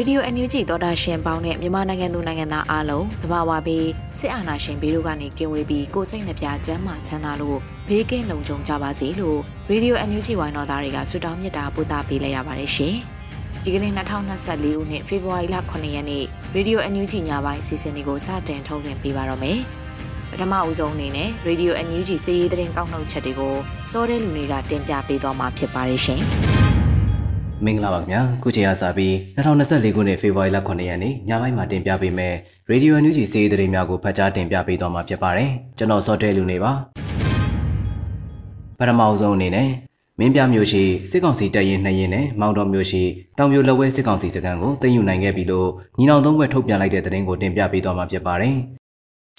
ရေဒီယို NUG သောတာရှင်ပေါင်းနဲ့မြန်မာနိုင်ငံသူနိုင်ငံသားအားလုံးတဘာဝပြီးစစ်အာဏာရှင်ဘေးတို့ကနေကင်းဝေးပြီးကိုစိတ်နှပြချမ်းမှချမ်းသာလို့ဘေးကင်းလုံခြုံကြပါစေလို့ရေဒီယို NUG ဝိုင်းတော်သားတွေကဆုတောင်းမေတ္တာပို့သပေးလိုက်ရပါတယ်ရှင်။ဒီကနေ့2024ခုနှစ်ဖေဖော်ဝါရီလ9ရက်နေ့ရေဒီယို NUG ညပိုင်းစီစဉ်တွေကိုစတင်ထုတ်လွှင့်ပေးပါတော့မယ်။ပထမအဦးဆုံးအနေနဲ့ရေဒီယို NUG စီးရီးသတင်းကောက်နှုတ်ချက်တွေကိုစောတဲ့လူတွေကတင်ပြပေးသွားမှာဖြစ်ပါတယ်ရှင်။ မင်္ဂလာပါခင်ဗျာခုချိန်ကစပြီး2024ခုနှစ်ဖေဖော်ဝါရီလ9ရက်နေ့ညပိုင်းမှာတင်ပြပေးမယ်ရေဒီယိုအန်ယူဂျီစီးရီးသတင်းများကိုဖတ်ကြားတင်ပြပေးသွားမှာဖြစ်ပါတယ်ကျွန်တော်စောတဲလူနေပါပထမအဆုံးအနေနဲ့မင်းပြမျိုးရှိစစ်ကောင်စီတပ်ရင်နှစ်ရင်နဲ့မောင်တော်မျိုးရှိတောင်ပြိုလက်ဝဲစစ်ကောင်စီစခန်းကိုသိမ်းယူနိုင်ခဲ့ပြီလို့ညီနောင်သုံးဘက်ထုတ်ပြန်လိုက်တဲ့သတင်းကိုတင်ပြပေးသွားမှာဖြစ်ပါတယ်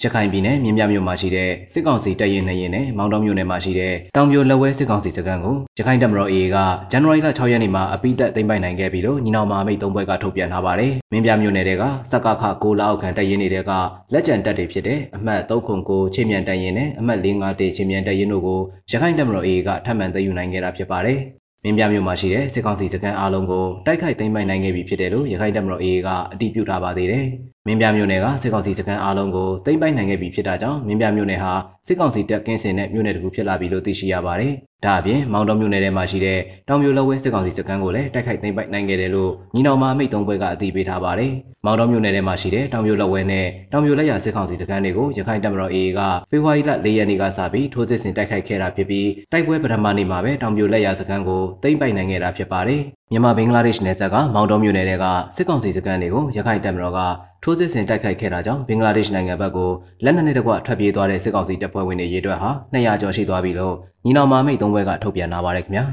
ရခိုင်ပြည်နယ်မြင်းပြမြို့မှာရှိတဲ့စစ်ကောင်စီတပ်ရင်းနှရင်နဲ့မောင်တော်မြို့နယ်မှာရှိတဲ့တောင်ပြိုလက်ဝဲစစ်ကောင်စီစခန်းကိုရခိုင်တပ်မတော် AA ကဇန်နဝါရီလ6ရက်နေ့မှာအပိတက်သိမ်းပိုက်နိုင်ခဲ့ပြီလို့ညီနောင်မဟာမိတ်သုံးဘက်ကထုတ်ပြန်ထားပါတယ်။မြင်းပြမြို့နယ်တွေကစက္ကခ6လောက်ခန့်တပ်ရင်းတွေကလက်ကျန်တပ်တွေဖြစ်တဲ့အမှတ်309ချင်းမြန်တပ်ရင်းနဲ့အမှတ်451ချင်းမြန်တပ်ရင်းတို့ကိုရခိုင်တပ်မတော် AA ကထပ်မံသိမ်းယူနိုင်ခဲ့တာဖြစ်ပါတယ်။မင်းပြမြို့မှာရှိတဲ့စစ်ကောင်စီစခန်းအားလုံးကိုတိုက်ခိုက်သိမ်းပိုက်နိုင်ခဲ့ပြီဖြစ်တယ်လို့ရခိုင်တပ်မတော် AA ကအတည်ပြုထားပါသေးတယ်။ မင်းပြမြို့နယ်ကစစ်ကောင်စီစခန်းအားလုံးကိုသိမ်းပိုက်နိုင်ခဲ့ပြီဖြစ်တာကြောင့်မင်းပြမြို့နယ်ဟာစစ်ကောင်စီတပ်ကင်းစင်တဲ့မြို့နယ်တစ်ခုဖြစ်လာပြီလို့သိရှိရပါတယ်။ဒါအပြင်မောင်တော်မြို့နယ်ထဲမှာရှိတဲ့တောင်ပြိုလက်ဝဲစစ်ကောင်စီစခန်းကိုလည်းတိုက်ခိုက်သိမ်းပိုက်နိုင်ခဲ့တယ်လို့ညီနောင်မမိတ်သုံးဘက်ကအတည်ပြုထားပါတယ်။မောင်တော်မြို့နယ်ထဲမှာရှိတဲ့တောင်ပြိုလက်ဝဲနဲ့တောင်ပြိုလက်ရစစ်ကောင်စီစခန်းတွေကိုရခိုင်တပ်မတော် AA ကဖေဖော်ဝါရီလ၄ရက်နေ့ကစပြီးထိုးစစ်ဆင်တိုက်ခိုက်ခဲ့တာဖြစ်ပြီးတိုက်ပွဲပထမနေ့မှာပဲတောင်ပြိုလက်ရစခန်းကိုသိမ်းပိုက်နိုင်ခဲ့တာဖြစ်ပါတယ်။ မြန်မာဘင်္ဂလားဒေ့ရှ်နယ်စပ်ကမောင်တော်မြို့နယ်တွေကစစ်ကောင်စီစခန်းတွေကိုရခိုင်တပ်မတော်ကထိုးစစ်ဆင်တိုက်ခိုက်ခဲ့တာကြောင့်ဘင်္ဂလားဒေ့ရှ်နိုင်ငံဘက်ကိုလက်နက်နဲ့တကွထွက်ပြေးသွားတဲ့စစ်ကောင်စီတပ်ဖွဲ့ဝင်တွေရေးတွက်ဟာ200ကျော်ရှိသွားပြီလို့ညီနောင်မာမိတ်သုံးဘက်ကထုတ်ပြန်လာပါတယ်ခင်ဗျာ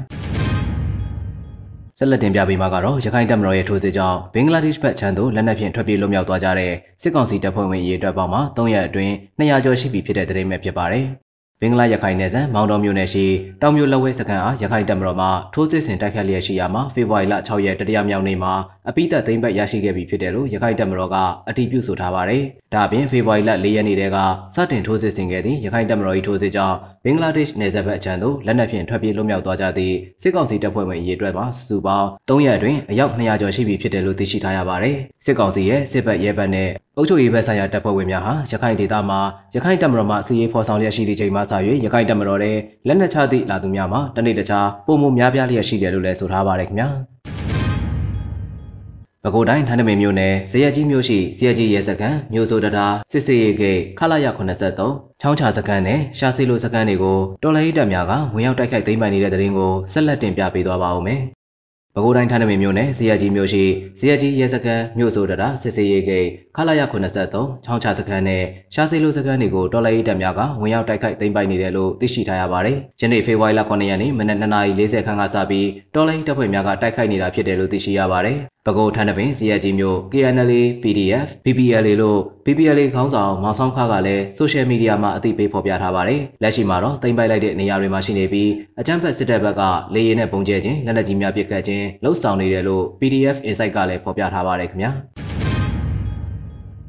ဆက်လက်တင်ပြပေးမှာကတော့ရခိုင်တပ်မတော်ရဲ့ထိုးစစ်ကြောင့်ဘင်္ဂလားဒေ့ရှ်ဘက်ခြမ်းသို့လက်နက်ဖြင့်ထွက်ပြေးလွတ်မြောက်သွားကြတဲ့စစ်ကောင်စီတပ်ဖွဲ့ဝင်ရေးတွက်ပေါင်းမှာ3ရက်အတွင်း200ကျော်ရှိပြီဖြစ်တဲ့သတင်းပဲဖြစ်ပါတယ် ဘင်္ဂလားရခိုင်နယ်စပ်မောင်တော်မြို့နယ်ရှိတောင်မြို့လက်ဝဲစခန်းအားရခိုင်တပ်မတော်မှထိုးစစ်ဆင်တိုက်ခတ်လျက်ရှိရာမှာဖေဖော်ဝါရီလ6ရက်တတိယမြောက်နေ့မှာ အပိသက်သိမ်းပတ်ရရှိခဲ့ပြီဖြစ်တယ်လို့ရခိုင်တပ်မတော်ကအတည်ပြုဆိုထားပါတယ်။ဒါအပြင်ဖေဖော်ဝါရီလ4ရက်နေ့တည်းကစတင်ထိုးစစ်ဆင်ခဲ့သည့်ရခိုင်တပ်မတော်၏ထိုးစစ်ကြောင့်ဘင်္ဂလားဒေ့ရှ်နယ်စပ်ဘက်အချမ်းသို့လက်နက်ဖြင့်ထွက်ပြေးလွတ်မြောက်သွားကြသည့်စစ်ကောင်စီတပ်ဖွဲ့ဝင်အရေးအတွက်မှာစုစုပေါင်း3ရက်အတွင်းအယောက်200ကျော်ရှိပြီဖြစ်တယ်လို့သိရှိထားရပါတယ်။စစ်ကောင်စီရဲ့စစ်ဘက်ရဲဘက်နဲ့အုပ်ချုပ်ရေးဘက်ဆိုင်ရာတပ်ဖွဲ့ဝင်များဟာရခိုင်ဒေသမှာရခိုင်တပ်မတော်မှစီရေးဖော်ဆောင်လျက်ရှိသည့်ချိန်မှစ၍ရခိုင်တပ်မတော်ရဲ့လက်နက်ချသည့်လာသူများမှာတနေ့တခြားပုံမှုများပြားလျက်ရှိတယ်လို့လည်းဆိုထားပါတယ်ခင်ဗျာ။ ပဲခူးတိုင်းထန်းတမင်မြို့နယ်ဇရက်ကြီးမြို့ရှိဇရက်ကြီးရဲစခန်းမြို့စိုးတတာစစ်စေးရေဂိတ်ခလာရ83ချောင်းချစခန်းနဲ့ရှာစီလိုစခန်းတွေကိုတော်လိုင်းတပ်များကဝင်ရောက်တိုက်ခိုက်သိမ်းပိုက်နေတဲ့တဲ့ရင်ကိုဆက်လက်တင်ပြပေးသွားပါဦးမယ်။ပဲခူးတိုင်းထန်းတမင်မြို့နယ်ဇရက်ကြီးမြို့ရှိဇရက်ကြီးရဲစခန်းမြို့စိုးတတာစစ်စေးရေဂိတ်ခလာရ83ချောင်းချစခန်းနဲ့ရှာစီလိုစခန်းတွေကိုတော်လိုင်းတပ်များကဝင်ရောက်တိုက်ခိုက်သိမ်းပိုက်နေတယ်လို့သိရှိထားရပါတယ်။ယနေ့ဖေဖော်ဝါရီလ9ရက်နေ့မနက်2:40ခန်းကစပြီးတော်လိုင်းတပ်ဖွဲ့များကတိုက်ခိုက်နေတာဖြစ်တယ်လို့သိရှိရပါတယ်။ ပဲခူးထန်းတပင်စီရကြီးမျိုး KNL PDF BPLA လို့ BPLA ခေါင်းဆောင်မောင်ဆောင်ခါကလည်းဆိုရှယ်မီဒီယာမှာအသိပေးဖော်ပြထားပါတယ်။လက်ရှိမှာတော့တင်ပိုက်လိုက်တဲ့နေရာတွေမှာရှိနေပြီးအကြမ်းဖက်စစ်တပ်ဘက်ကလေရင်နဲ့ပုံကျဲခြင်းလက်နက်ကြီးများပစ်ခတ်ခြင်းလှုပ်ဆောင်နေတယ်လို့ PDF Insight ကလည်းဖော်ပြထားပါတယ်ခင်ဗျာ။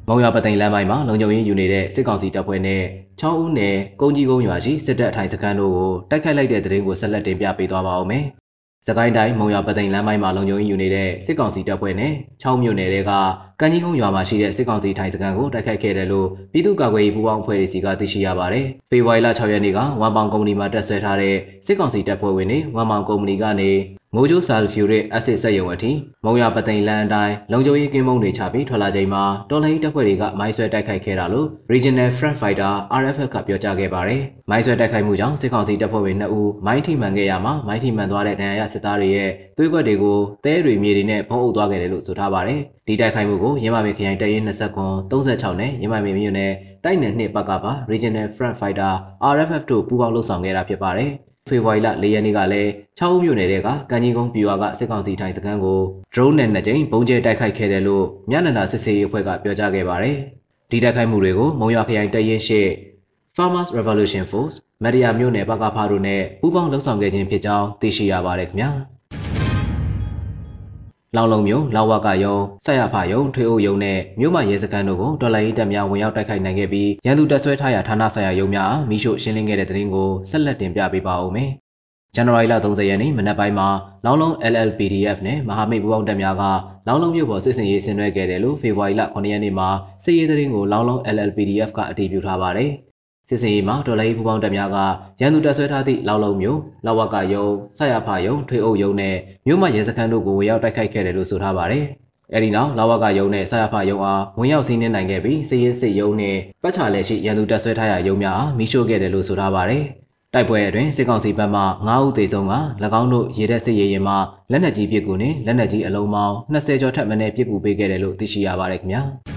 မုံရပသိမ်လမ်းပိုင်းမှာလုံခြုံရေးယူနေတဲ့စစ်ကောင်စီတပ်ဖွဲ့နဲ့ချောင်းဦးနယ်ကုန်းကြီးကုန်းရွာရှိစစ်တပ်အထိုင်စခန်းတို့ကိုတိုက်ခိုက်လိုက်တဲ့တဲ့ရင်ကိုဆက်လက်တင်ပြပေးသွားပါဦးမယ်။ စကိုင်းတိုင်းမုံရပသိမ်လမ်းပိုင်းမှာလုံခြုံရေးယူနေတဲ့စစ်ကောင်စီတပ်ဖွဲ့နဲ့6မြို့နယ်တွေကကန်းကြီးကုန်းရွာမှာရှိတဲ့စစ်ကောင်စီထိုင်စခန်းကိုတိုက်ခိုက်ခဲ့တယ်လို့ပြည်သူ့ကာကွယ်ရေးပူးပေါင်းအဖွဲ့တွေစီကသိရှိရပါတယ်။ဖေဖော်ဝါရီလ6ရက်နေ့ကဝမ်ပေါင်ကုမ္ပဏီမှာတက်ဆွဲထားတဲ့စစ်ကောင်စီတပ်ဖွဲ့ဝင်တွေဝမ်ပေါင်ကုမ္ပဏီကနေမိုးကျိုးဆာလ်ဖျူရစ်အက်ဆစ်စက်ရုံအထိမုံရပသိမ်လန်အတိုင်းလုံခြုံရေးကင်းမုံတွေချပြီးထွက်လာချိန်မှာတော်လိုင်းတပ်ဖွဲ့တွေကမိုင်းဆွဲတိုက်ခိုက်ခဲ့တာလို့ Regional Front Fighter RFF ကပြောကြားခဲ့ပါတယ်။မိုင်းဆွဲတိုက်ခိုက်မှုကြောင့်စစ်ကောင်စီတပ်ဖွဲ့ဝင်2ဦးမိုင်းထိမှန်ခဲ့ရမှာမိုင်းထိမှန်သွားတဲ့ဒဏ်ရာရစစ်သားတွေရဲ့သွေးကွက်တွေကိုတဲတွေမြေတွေနဲ့ဖုံးအုပ်သွားခဲ့တယ်လို့ဆိုထားပါတယ်။ဒီတိုက်ခိုက်မှုကိုရင်းမာပင်ခရိုင်တပ်ရင်း20ခွန်36နဲ့ရင်းမာပင်မြို့နယ်တိုက်နယ်နှစ်ဘက်ကပါ Regional Front Fighter RFF တို့ပူးပေါင်းလှုပ်ဆောင်ခဲ့တာဖြစ်ပါတယ်။ ဖေဖော်ဝါရီလ၄ရက်နေ့ကလည်း6ဦးမြို့နယ်တွေကကံကြီးကုန်းပြည်ရွာကစစ်ကောင်စီထိုင်စခန်းကို drone နဲ့နှစ်ကြိမ်ပုံကျဲတိုက်ခိုက်ခဲ့တယ်လို့မြနန္ဒာစစ်စေးရေးအဖွဲ့ကပြောကြားခဲ့ပါတယ်။ဒီတိုက်ခိုက်မှုတွေကိုမုံရွာခရိုင်တပ်ရင်းရှိ Farmers Revolution Force မရီယာမြို့နယ်ပကဖားတို့နဲ့ပူးပေါင်းလှုပ်ဆောင်ခဲ့ခြင်းဖြစ်ကြောင်းသိရှိရပါတယ်ခင်ဗျာ။ လောင်လုံမြို့လောက်ဝကယုံဆက်ရဖယုံထွေအုပ်ယုံနဲ့မြို့မရဲစခန်းတို့ကိုဒေါ်လာရေးတပ်များဝင်ရောက်တိုက်ခိုက်နိုင်ခဲ့ပြီးရန်သူတပ်ဆွဲထားရာဌာနဆိုင်ရာယုံများမိရှို့ရှင်းလင်းခဲ့တဲ့တဲ့ရင်ကိုဆက်လက်တင်ပြပေးပါဦးမယ်။ဇန်နဝါရီလ30ရက်နေ့မနက်ပိုင်းမှာလောင်လုံ LLPDF နဲ့မဟာမိတ်ပူးပေါင်းတပ်များကလောင်လုံမြို့ပေါ်စစ်စင်ရေးဆင်နွှဲခဲ့တယ်လို့ဖေဖော်ဝါရီလ9ရက်နေ့မှာစစ်ရေးသတင်းကိုလောင်လုံ LLPDF ကအတည်ပြုထားပါတယ်။ စစ်စင်ရေးမှာဒေါ်လာရေးပူပေါင်းတပ်များကရန်သူတပ်ဆွဲထားသည့်လောက်လုံးမျိုးလောက်ဝကယုံဆရဖယုံထွေအုပ်ယုံနဲ့မြို့မရဲစခန်းတို့ကိုဝင်ရောက်တိုက်ခိုက်ခဲ့တယ်လို့ဆိုထားပါတယ်။အဲဒီနောက်လာဝကယုံနဲ့ဆရဖယုံအားဝင်ရောက်စီးနင်းနိုင်ခဲ့ပြီးစစ်ရေးစစ်ယုံနဲ့ပတ်ချာလက်ရှိရန်သူတပ်ဆွဲထားရာယုံများအားမိရှို့ခဲ့တယ်လို့ဆိုထားပါတယ်။တိုက်ပွဲအတွင်းစစ်ကောင်စီဘက်မှ9ဦးသေဆုံးက၎င်းတို့ရေတပ်စစ်ရေးရင်မှလက်နက်ကြီးပစ်ကူနဲ့လက်နက်ကြီးအလုံးပေါင်း20ကျော်ထပ်မံနဲ့ပစ်ကူပေးခဲ့တယ်လို့သိရှိရပါတယ်ခင်ဗျာ။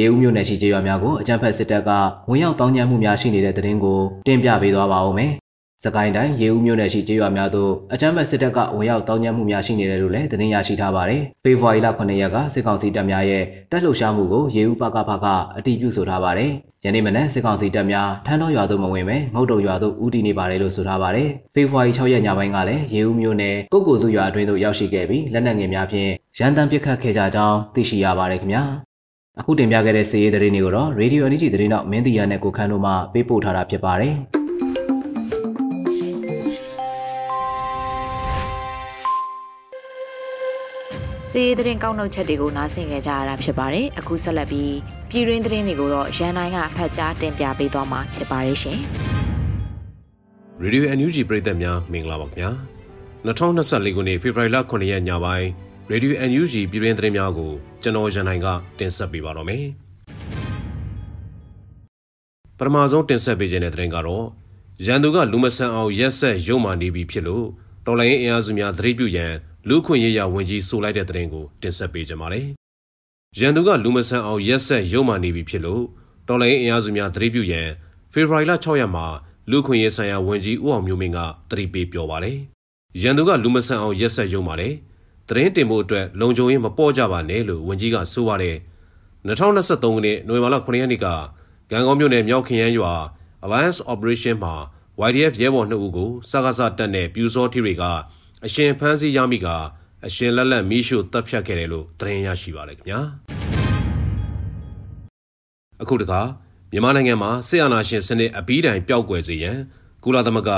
ရေဦးမြို့နယ်ရှိကျေးရွာများကိုအကြမ်းဖက်စစ်တပ်ကဝင်ရောက်တောင်းကျမ်းမှုများရှိနေတဲ့တဲ့တင်ကိုတင်ပြပေးသွားပါဦးမယ်။စကိုင်းတိုင်းရေဦးမြို့နယ်ရှိကျေးရွာများသို့အကြမ်းဖက်စစ်တပ်ကဝင်ရောက်တောင်းကျမ်းမှုများရှိနေတယ်လို့လည်းသတင်းရရှိထားပါတယ်။ဖေဖော်ဝါရီလ9ရက်ကစစ်ကောင်စီတပ်များရဲ့တပ်လှုပ်ရှားမှုကိုရေဦးပကဖကအတည်ပြုဆိုထားပါတယ်။ယနေ့မနက်စစ်ကောင်စီတပ်များထန်းတော်ရွာသို့မဝင်ပဲငုတ်တုံရွာသို့ဦးတည်နေပါတယ်လို့ဆိုထားပါတယ်။ဖေဖော်ဝါရီ6ရက်ညပိုင်းကလည်းရေဦးမြို့နယ်ကုတ်ကိုစုရွာအတွင်းသို့ရောက်ရှိခဲ့ပြီးလက်နက်ငယ်များဖြင့်ရန်တမ်းပစ်ခတ်ခဲ့ကြကြောင်းသိရှိရပါတယ်ခင်ဗျာ။ အခုတင်ပြခဲ့တဲ့စီးရီးသတင်းတွေကိုတော့ Radio Energy သတင်းတော့မင်းတီယာနဲ့ကိုခန်းတို့မှပေးပို့ထားတာဖြစ်ပါတယ်။စီးရီးသတင်းကောက်နှုတ်ချက်တွေကိုနားဆင်ကြကြရတာဖြစ်ပါတယ်။အခုဆက်လက်ပြီးပြည်ရင်းသတင်းတွေကိုတော့ရန်နိုင်ကဖတ်ကြားတင်ပြပေးသွားမှာဖြစ်ပါတယ်ရှင်။ Radio NUG ပရိသတ်များမင်္ဂလာပါခင်ဗျာ။2024ခုနှစ်ဖေဖော်ဝါရီလ9ရက်ညပိုင်း ရေဒီယို NUG ပြည်တွင်းသတင်းများကိုကျွန်တော်ရန်နိုင်ကတင်ဆက်ပေးပါတော့မယ်။ပထမဆုံးတင်ဆက်ပေးခြင်းတဲ့သတင်းကတော့ရန်သူကလူမဆန်အောင်ရက်ဆက်ရုံမာနေပြီဖြစ်လို့တော်လိုင်းအင်အားစုများသတိပြုရန်လူခွင့်ရေးရဝန်ကြီးဆိုလိုက်တဲ့သတင်းကိုတင်ဆက်ပေးကြပါမယ်။ရန်သူကလူမဆန်အောင်ရက်ဆက်ရုံမာနေပြီဖြစ်လို့တော်လိုင်းအင်အားစုများသတိပြုရန်ဖေဖော်ဝါရီလ6ရက်မှာလူခွင့်ရေးဆိုင်ရာဝန်ကြီးဦးအောင်မျိုးမင်းကသတိပေးပြောပါတယ်။ရန်သူကလူမဆန်အောင်ရက်ဆက်ရုံမာတယ်။ သတင်းတင်ဖို့အတွက်လုံခြုံရေးမပေါ်ကြပါနဲ့လို့ဝန်ကြီးကဆိုပါတယ်2023ခုနှစ်နိုဝင်ဘာလ9ရက်နေ့ကကံကောင်းမြို့နယ်မြောက်ခင်ရန်ရွာ Alliance Operation မှာ YDF ရဲဘော်2ဦးကိုစကားစတက်တဲ့ပြူစောထီတွေကအရှင်ဖမ်းဆီးရမိကအရှင်လက်လက်မီးရှို့တပ်ဖြတ်ခဲ့တယ်လို့သတင်းရရှိပါတယ်ခင်ဗျာအခုတခါမြန်မာနိုင်ငံမှာစစ်အာဏာရှင်စနစ်အပြီးတိုင်ပျောက်ကွယ်စေရန်ကုလသမဂ္ဂ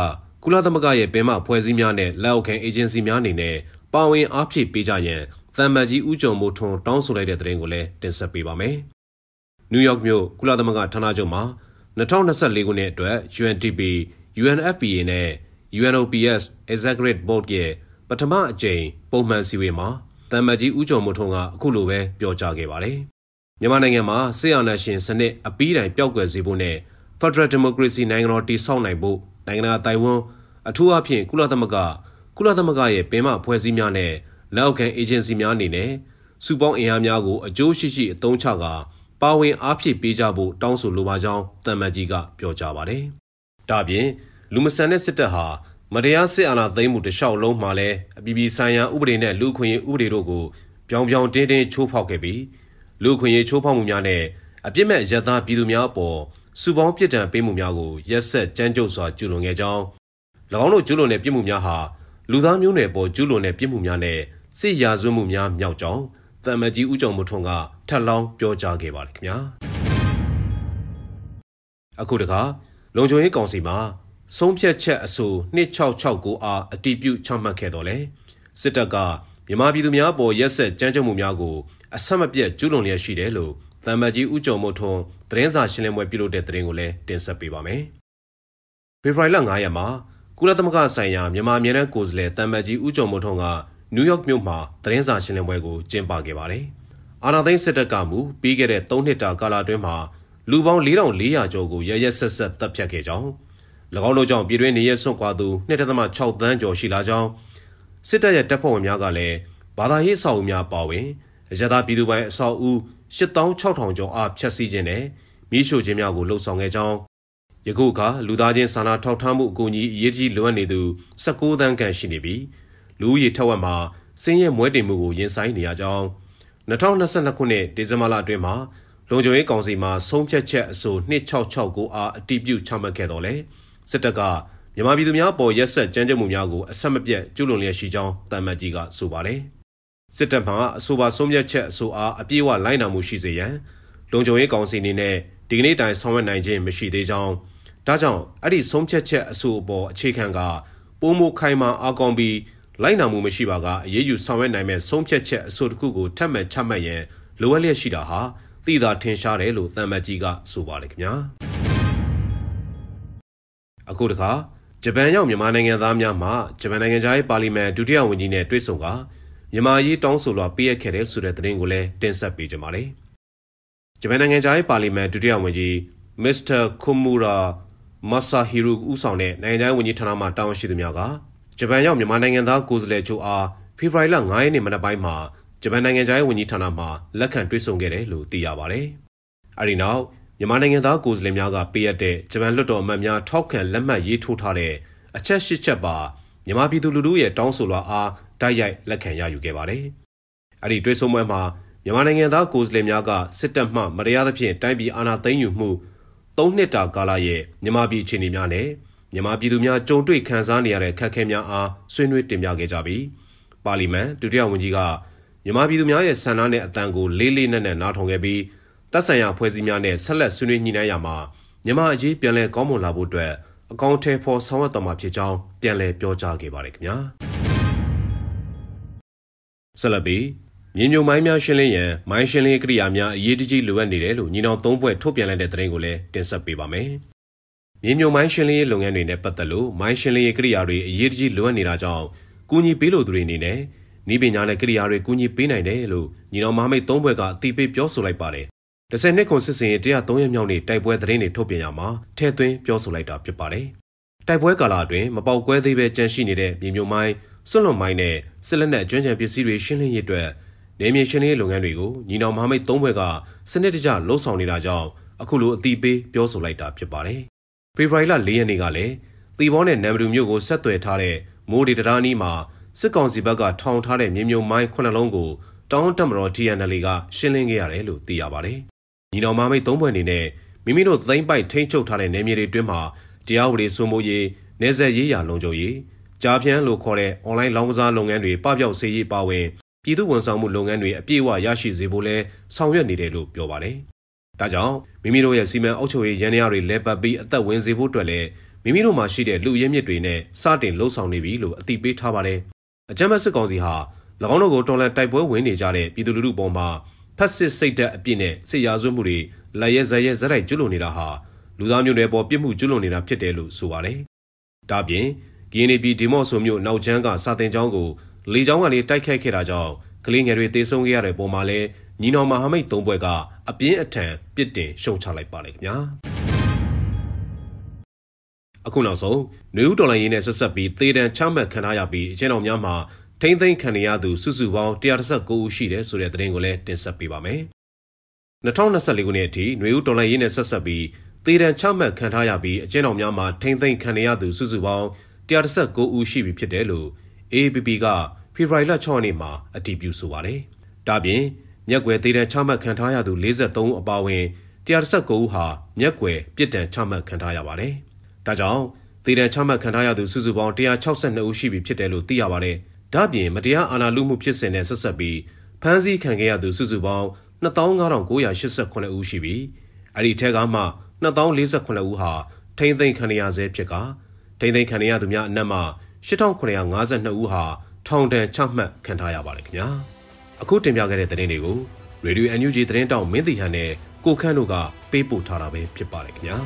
ကုလသမဂ္ဂရဲ့ပင်မဖွဲ့စည်းများနဲ့လက်အောက်ခံအေဂျင်စီများအနေနဲ့ ပါဝင်အားဖြည့်ပေးကြရန်သံမတ်ကြီးဦးကျော်မိုးထွန်းတောင်းဆိုလိုက်တဲ့သတင်းကိုလည်းတင်ဆက်ပေးပါမယ်။နယူးယောက်မြို့ကုလသမဂ္ဂဌာနချုပ်မှာ2024ခုနှစ်အတွက် UNDP, UNFPA နဲ့ UNOPS Executive Board ရဲ့ပထမအကြိမ်ပုံမှန်စည်းဝေးမှာတမ်မတ်ကြီးဦးကျော်မိုးထွန်းကအခုလိုပဲပြောကြားခဲ့ပါတယ်။မြန်မာနိုင်ငံမှာစစ်အာဏာရှင်စနစ်အပီးတိုင်ပျောက်ကွယ်စေဖို့နဲ့ Federal Democracy နိုင်ငံတော်တည်ဆောက်နိုင်ဖို့နိုင်ငံတော်တိုင်ဝမ်အထူးအဖြင့်ကုလသမဂ္ဂ ကုလသမဂ္ဂရဲ့ပင်မဖွဲ့စည်းများနဲ့လက်အောက်ခံအေဂျင်စီများအနေနဲ့စုပေါင်းအင်အားများကိုအကျိုးရှိရှိအသုံးချကာပါဝင်အားဖြည့်ပေးကြဖို့တောင်းဆိုလိုပါကြောင်းတမန်ကြီးကပြောကြားပါတယ်။ဒါပြင်လူမဆန်တဲ့စစ်တပ်ဟာမတရားစစ်အာဏာသိမ်းမှုတလျှောက်လုံးမှာလည်းအပြည်ပြည်ဆိုင်ရာဥပဒေနဲ့လူခွင့်ရေးဥပဒေတို့ကိုပြောင်ပြောင်တင်းတင်းချိုးဖောက်ခဲ့ပြီးလူခွင့်ရေးချိုးဖောက်မှုများနဲ့အပြစ်မဲ့ရသားပြည်သူများအပေါ်စုပေါင်းပြစ်ဒဏ်ပေးမှုများကိုရက်ဆက်ကြမ်းကြုတ်စွာကျူးလွန်ခဲ့ကြောင်း၎င်းတို့ကျူးလွန်တဲ့ပြစ်မှုများဟာ လူသားမျိုးနွယ်ပေါ်ကျူးလွန်တဲ့ပြစ်မှုများနဲ့စစ်ရာဇဝတ်မှုများမြောက်ကြောင်းတမန်ကြီးဦးကျော်မိုးထွန်းကထပ်လောင်းပြောကြားခဲ့ပါတယ်ခင်ဗျာအခုတခါလုံခြုံရေးကောင်စီမှာဆုံးဖြတ်ချက်အဆို2669အားအတည်ပြုချမှတ်ခဲ့တော်လဲစစ်တပ်ကမြန်မာပြည်သူများပေါ်ရက်ဆက်ကြမ်းကြုတ်မှုများကိုအဆက်မပြတ်ကျူးလွန်လျက်ရှိတယ်လို့တမန်ကြီးဦးကျော်မိုးထွန်းသတင်းစာရှင်းလင်းပွဲပြုလုပ်တဲ့သတင်းကိုလည်းတင်ဆက်ပေးပါမယ်ဖေဖော်ဝါရီလ9ရက်မှာ ကုလသမဂ္ဂဆိုင်ရာမြန်မာအမြဲတမ်းကိုယ်စားလှယ်တမ်မတ်ကြီးဦးကျော်မိုးထွန်းကနယူးယောက်မြို့မှာသတင်းစာရှင်းလင်းပွဲကိုကျင်းပခဲ့ပါတယ်။အာနာသိန်းစစ်တပ်ကမူပြီးခဲ့တဲ့3နှစ်တာကာလအတွင်းမှာလူပေါင်း4400ကျော်ကိုရရဆက်ဆက်တပ်ဖြတ်ခဲ့ကြောင်း၎င်းတို့ကြောင့်ပြည်တွင်းနေရဆွန့်ခွာသူ2.6သန်းကျော်ရှိလာကြောင်းစစ်တပ်ရဲ့တပ်ဖွဲ့ဝင်များကလည်းဘာသာရေးအဆောက်အဦများပါဝင်ရသပြည်သူပိုင်အဆောက်အဦ8600ကျော်အားဖျက်ဆီးခြင်းနဲ့မိရှို့ခြင်းများကိုလှုံ့ဆော်ခဲ့ကြောင်း ယခုအခါလူသားချင်းစာနာထောက်ထားမှုအကူအညီအရေးကြီးလိုအပ်နေသူ19သန်းခန့်ရှိနေပြီးလူဦးရေထက်ဝက်မှာစင်းရဲမွဲတင်မှုကိုရင်ဆိုင်နေရကြောင်း2022ခုနှစ်ဒီဇင်ဘာလအတွင်းမှာလုံခြုံရေးကောင်စီမှဆုံးဖြတ်ချက်အဆို2669အားအတည်ပြုချမှတ်ခဲ့တော်လဲစစ်တပ်ကမြန်မာပြည်သူများပေါ်ရက်ဆက်ကြမ်းကြုတ်မှုများကိုအဆက်မပြတ်ကျူးလွန်လျက်ရှိကြောင်းတမတ်ကြီးကဆိုပါတယ်စစ်တပ်မှအဆိုပါဆုံးဖြတ်ချက်အဆိုအားအပြည့်အဝလိုက်နာမှုရှိစေရန်လုံခြုံရေးကောင်စီအနေနဲ့ဒီကနေ့တိုင်ဆောင်ရွက်နိုင်ခြင်းမရှိသေးကြောင်း ဒါကြောင့်အဲ့ဒီဆုံးဖြတ်ချက်အဆိုအပေါ်အခြေခံကပိုးမိုခိုင်မာအကောင်ပြီးလိုက်နာမှုမရှိပါကအရေးယူဆောင်ရွက်နိုင်မဲ့ဆုံးဖြတ်ချက်အဆိုတစ်ခုကိုထပ်မံချမှတ်ရန်လိုအပ်လျက်ရှိတာဟာသိသာထင်ရှားတယ်လို့သံမတ်ကြီးကဆိုပါတယ်ခင်ဗျာအခုတခါဂျပန်ရောက်မြန်မာနိုင်ငံသားများမှဂျပန်နိုင်ငံသားရဲ့ပါလီမန်ဒုတိယဝန်ကြီးနဲ့တွေ့ဆုံကမြန်မာရေးတောင်းဆိုလွှာပေးအပ်ခဲ့တဲ့ဆိုတဲ့သတင်းကိုလည်းတင်ဆက်ပေးကြပါမယ်ဂျပန်နိုင်ငံသားရဲ့ပါလီမန်ဒုတိယဝန်ကြီးမစ္စတာကူမူရာ မဆာဟီရူဦးဆောင်တဲ့နိုင်ငံသားဝန်ကြီးဌာနမှတာဝန်ရှိသူများကဂျပန်ရောက်မြန်မာနိုင်ငံသားကိုယ်စားလှယ်ချုပ်အားဖေဖော်ဝါရီလ9ရက်နေ့မနက်ပိုင်းမှာဂျပန်နိုင်ငံသားဝန်ကြီးဌာနမှလက်ခံတွေ့ဆုံခဲ့တယ်လို့သိရပါတယ်။အဲဒီနောက်မြန်မာနိုင်ငံသားကိုယ်စားလှယ်များကပေးအပ်တဲ့ဂျပန်လွှတ်တော်အမတ်များထောက်ခံလက်မှတ်ရေးထိုးထားတဲ့အချက်၈ချက်ပါမြန်မာပြည်သူလူထုရဲ့တောင်းဆိုလွှာအားတိုက်ရိုက်လက်ခံရယူခဲ့ပါတယ်။အဲဒီတွေ့ဆုံပွဲမှာမြန်မာနိုင်ငံသားကိုယ်စားလှယ်များကစစ်တပ်မှမတရားသဖြင့်တိုင်းပြည်အာဏာသိမ်းယူမှု ၃နှစ်တာကာလရဲ့မြန်မာပြည်အခြေအနေများနဲ့မြန်မာပြည်သူများကြုံတွေ့ခံစားနေရတဲ့ခက်ခဲများအားဆွေးနွေးတင်ပြခဲ့ကြပြီးပါလီမန်ဒုတိယဝန်ကြီးကမြန်မာပြည်သူများရဲ့ဆန္ဒနဲ့အတန်ကိုလေးလေးနက်နက်နားထောင်ခဲ့ပြီးတပ်ဆိုင်ရာဖွဲ့စည်းများနဲ့ဆက်လက်ဆွေးနွေးညှိနှိုင်းရမှာမြန်မာအရေးပြန်လည်ကောင်းမွန်လာဖို့အတွက်အကောင့်ထဲပေါ်ဆောင်ရွက်တော်မှာဖြစ်ကြောင်းပြန်လည်ပြောကြားခဲ့ပါတယ်ခင်ဗျာဆက်လက်ပြီး မြေမြုံမိုင်းများရှင်းလင်းရန်မိုင်းရှင်းလင်းကိရိယာများအရေးတကြီးလိုအပ်နေတယ်လို့ညီနောင်သုံးဘွဲ့ထုတ်ပြန်လိုက်တဲ့သတင်းကိုလည်းတင်ဆက်ပေးပါမယ်။မြေမြုံမိုင်းရှင်းလင်းရေးလုပ်ငန်းတွေနဲ့ပတ်သက်လို့မိုင်းရှင်းလင်းရေးကိရိယာတွေအရေးတကြီးလိုအပ်နေတာကြောင့်ကူညီပေးလို့သူတွေအနေနဲ့ဤပညာနဲ့ကိရိယာတွေကူညီပေးနိုင်တယ်လို့ညီတော်မဟာမိတ်သုံးဘွဲ့ကအတိပေးပြောဆိုလိုက်ပါတယ်။တစ်ဆယ်နှစ်ခွန်စစ်စင်ရေး103ရက်မြောက်နေ့တိုက်ပွဲသတင်းတွေထုတ်ပြန်ရမှာထဲသွင်းပြောဆိုလိုက်တာဖြစ်ပါတယ်။တိုက်ပွဲကာလအတွင်းမပေါက်ကွဲသေးပဲကြန့်ရှိနေတဲ့မြေမြုံမိုင်းစွန့်လွန်မိုင်းနဲ့စစ်လက်နက်အကျွမ်းကျန်ပစ္စည်းတွေရှင်းလင်းရေးအတွက် နေမြေရှင်းလင်းရေးလုပ်ငန်းတွေကိုညီနောင်မဟာမိတ်သုံးဘွဲ့ကစနစ်တကျလှုပ်ဆောင်နေတာကြောင့်အခုလိုအတိပေးပြောဆိုလိုက်တာဖြစ်ပါတယ်။ဖေဖော်ဝါရီလ၄ရက်နေ့ကလည်းသီဘောနဲ့နမ်ဘလူမြို့ကိုဆက်သွယ်ထားတဲ့မိုးဒီတရာနီးမှာစစ်ကောင်စီဘက်ကထောင်ထားတဲ့မြေမြုံမိုင်းခုနှလုံးကိုတောင်းတက်မတော် TNL ကရှင်းလင်းခဲ့ရတယ်လို့သိရပါတယ်။ညီတော်မမိတ်သုံးဘွဲ့အနေနဲ့မိမိတို့သိမ့်ပိုက်ထိန်းချုပ်ထားတဲ့နေမြေတွေတွင်းမှာတရားဥပဒေစိုးမိုးရေး၊နေဆက်ရေးရာလုံခြုံရေးကြားဖြန်းလို့ခေါ်တဲ့ online လောင်းကစားလုပ်ငန်းတွေပပျောက်စေရေးပါဝင် ပြည်သူဝန်ဆောင်မှုလုပ်ငန်းတွေအပြည့်အဝရရှိစေဖို့လဲဆောင်ရွက်နေတယ်လို့ပြောပါတယ်။ဒါကြောင့်မိမိတို့ရဲ့စီမံအုပ်ချုပ်ရေးရန်ရာတွေလဲပတ်ပြီးအသက်ဝင်စေဖို့အတွက်လည်းမိမိတို့မှာရှိတဲ့လူရင်းမြစ်တွေနဲ့စတင်လှုပ်ဆောင်နေပြီလို့အသိပေးထားပါတယ်။အကြမ်းဖက်စစ်ကောင်စီဟာ၎င်းတို့ကိုတော်လှန်တိုက်ပွဲဝင်နေကြတဲ့ပြည်သူလူထုပေါ်မှာဖက်စစ်စိတ်ဓာတ်အပြည့်နဲ့စစ်ရာဇဝတ်မှုတွေလက်ရဲဇက်ရဲဇက်တိုက်ကျွလွန်နေတာဟာလူသားမျိုးနွယ်ပေါ်ပြစ်မှုကျွလွန်နေတာဖြစ်တယ်လို့ဆိုပါတယ်။ဒါပြင်ကင်းနေပြည်ဒီမော့ဆိုမျိုးနောက်ချမ်းကစာတင်ကျောင်းကို လေကြောင်းကနေတိုက်ခိုက်ခဲ့တာကြောင့်ကလေးငယ်တွေတေဆုံးခဲ့ရတဲ့ပုံမှာလဲညီနောင်မဟာမိတ်သုံးဘွဲ့ကအပြင်းအထန်ပြစ်တင်ရှုံချလိုက်ပါလေခင်ဗျာအခုနောက်ဆုံးနယူးဒေါ်လာရင်းနဲ့ဆက်ဆက်ပြီးသေဒဏ်ချမှတ်ခံထားရပြီးအကျဉ်းတော်များမှာထိမ့်သိမ်းခံရသူစုစုပေါင်း139ဦးရှိတယ်ဆိုတဲ့သတင်းကိုလည်းတင်ဆက်ပေးပါမယ်2024ခုနှစ်အထိနယူးဒေါ်လာရင်းနဲ့ဆက်ဆက်ပြီးသေဒဏ်ချမှတ်ခံထားရပြီးအကျဉ်းတော်များမှာထိမ့်သိမ်းခံရသူစုစုပေါင်း139ဦးရှိပြီဖြစ်တယ်လို့ AAPP ကဖေဖော်ဝါရီလ6ရက်နေ့မှာအတည်ပြုဆိုပါတယ်။ဒါပြင်မျက်ွယ်သေးတဲ့ချမှတ်ခံထားရသူ53ဦးအပါအဝင်119ဦးဟာမျက်ွယ်ပြစ်ဒဏ်ချမှတ်ခံထားရပါတယ်။ဒါကြောင့်သေဒဏ်ချမှတ်ခံထားရသူစုစုပေါင်း162ဦးရှိပြီဖြစ်တယ်လို့သိရပါတယ်။ဒါပြင်မတရားအာဏာလုမှုဖြစ်စဉ်နဲ့ဆက်ဆက်ပြီးဖမ်းဆီးခံခဲ့ရသူစုစုပေါင်း25,989ဦးရှိပြီးအဲ့ဒီထက်ကမှ2048ဦးဟာထိမ့်သိမ်းခံရဆဲဖြစ်ကထိမ့်သိမ်းခံရသူများအနက်မှ 8952ဦးဟာထောင်ဒဏ်ချမှတ်ခံထားရပါတယ်ခင်ဗျာအခုတင်ပြခဲ့တဲ့သတင်းတွေကို Radio NUG သတင်းတောက်မင်းတီဟန်နဲ့ကိုခန့်တို့ကပေးပို့ထားတာပဲဖြစ်ပါတယ်ခင်ဗျာ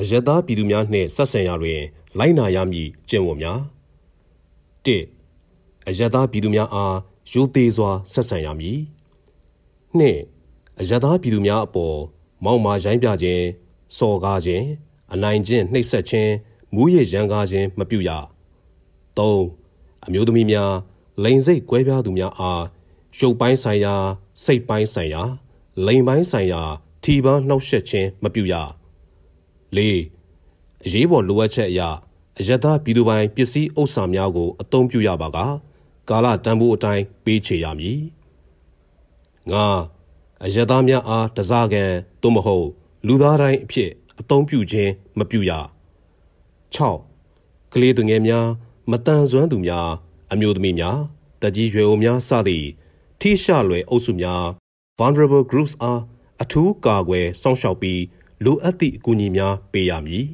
အယက်သားပြည်သူများနှင့်ဆက်ဆံရာတွင် လိုက်နာရမည်ကျင့်ဝတ်များ၁အယက်သားပြည်သူများအားရိုသေစွာဆက်ဆံရမည်၂အယက်သားပြည်သူများအပေါ်မောက်မာရိုင်းပြခြင်းစော်ကားခြင်းအနိုင်ကျင့်နှိပ်စက်ခြင်း မူးယစ်ရန်ကားခြင်းမပြုရ၃အမျိုးသမီးများလိန်စိတ်ကွဲပြားသူများအားရုပ်ပိုင်းဆိုင်ရာစိတ်ပိုင်းဆိုင်ရာလိန်ပိုင်းဆိုင်ရာထီပန်းနှောက်ယှက်ခြင်းမပြုရ၄အရေးပေါ်လိုအပ်ချက်အရအယက်သားပြည်သူပိုင်ပစ္စည်းဥစ္စာများကိုအသုံးပြုရပါကကာလတန်ဖိုးအတိုင်းပေးချေရမည်၅အယက်သားများအားတစားကန်သို့မဟုတ် လူသားတိုင်းအဖြစ်အသုံးပြုခြင်းမပြုရ 6ကလေးသူငယ်များမတန်ဆွမ်းသူများ အမျိုးသမီးများတကြီးရွယ်အိုများစသည့်ထိရှလွယ်အုပ်စုများ vulnerable groups အားအထူးကာကွယ်စောင့်ရှောက်ပြီးလိုအပ်သည့်အကူအညီများပေးရမည်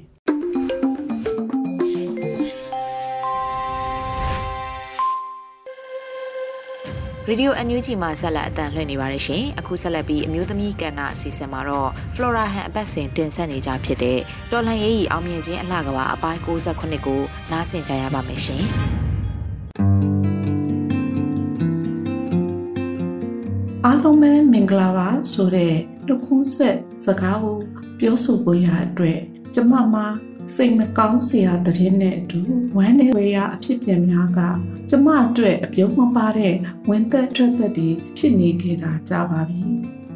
ရေဒီယို NUG မှာဆက်လက်အတန်လှည့်နေပါတယ်ရှင်။အခုဆက်လက်ပြီးအမျိုးသမီးကဏ္ဍအစီအစဉ်မှာတော့ Flora Han အပတ်စဉ်တင်ဆက်နေကြဖြစ်တဲ့တော်လှန်ရေးအောင်မြင်ခြင်းအလှကဘာအပိုင်း68ကိုနားဆင်ကြရပါမယ်ရှင်။အားလုံးပဲမင်္ဂလာပါဆိုတဲ့တခွန်းဆက်စကားကိုပြောဆိုဖို့ရအတွက် ကျမမှာစိတ်မကောင်းစရာသတင်းနဲ့အတူဝမ်းနည်းဝေရအဖြစ်ပြန်များကကျမအတွက်အပြုံးမပါတဲ့ဝင်သက်ထွက်သက်တွေဖြစ်နေခဲ့တာကြာပါပြီ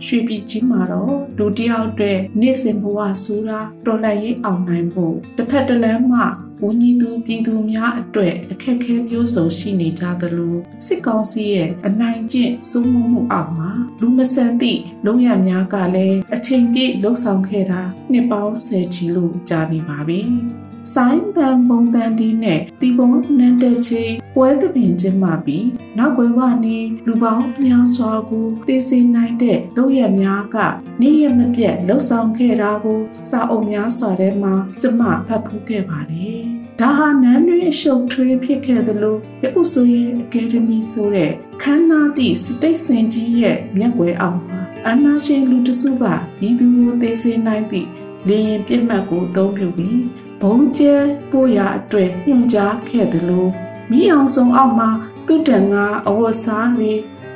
ရွှေပြည်ကြီးမှာတော့လူတယောက်အတွက်နေ့စဉ်ဘဝဆိုးတာတော်လှန်ရေးအောင်နိုင်ဖို့တစ်ဖက်တစ်လမ်းမှ ဝန်ကြီးသူပြည်သူများအတွက်အခက်အခဲမျိုးစုံရှိနေကြသလိုစစ်ကောင်စီရဲ့အနိုင်ကျင့်စိုးမိုးမှုအောက်မှာလူမဆန်သည့်လုံရများကလည်းအချိန်ပြည့်လှုပ်ဆောင်ခဲ့တာနှစ်ပေါင်းဆယ်ချီလို့ကြာနေပါပြီ။ ဆိုင်းတန်ပုံတန်ဒီနဲ့တီပုံနန်းတဲ့ချေပွဲသဘင်ချင်းမှပြီးနောက်ွယ်ဝနေလူပေါင်းများစွာကိုသိစေနိုင်တဲ့လုပ်ရများကနေ့ရက်မပြတ်လှုပ်ဆောင်ခဲ့တာကိုစာအုပ်များစွာထဲမှာကျမဖတ်ဖူးခဲ့ပါတယ်။ဒါဟာနန်းတွင်ရှုပ်ထွေးဖြစ်ခဲ့သလိုရပုဆိုရဲ့အကယ်ဒမီဆိုတဲ့ခမ်းနားသည့်စတိတ်စင်ကြီးရဲ့မျက်ွယ်အောက်မှာအနာရှင်လူတစုကဤသူကိုသိစေနိုင်သည့်လေရင်ပြစ်မှတ်ကိုအသုံးပြုပြီး ဘုံကျဲပို့ရအတွက်ညွှန်ကြားခဲ့သလိုမိအောင်စုံအောက်မှာသူ့တန်ကအဝတ်စားတွေ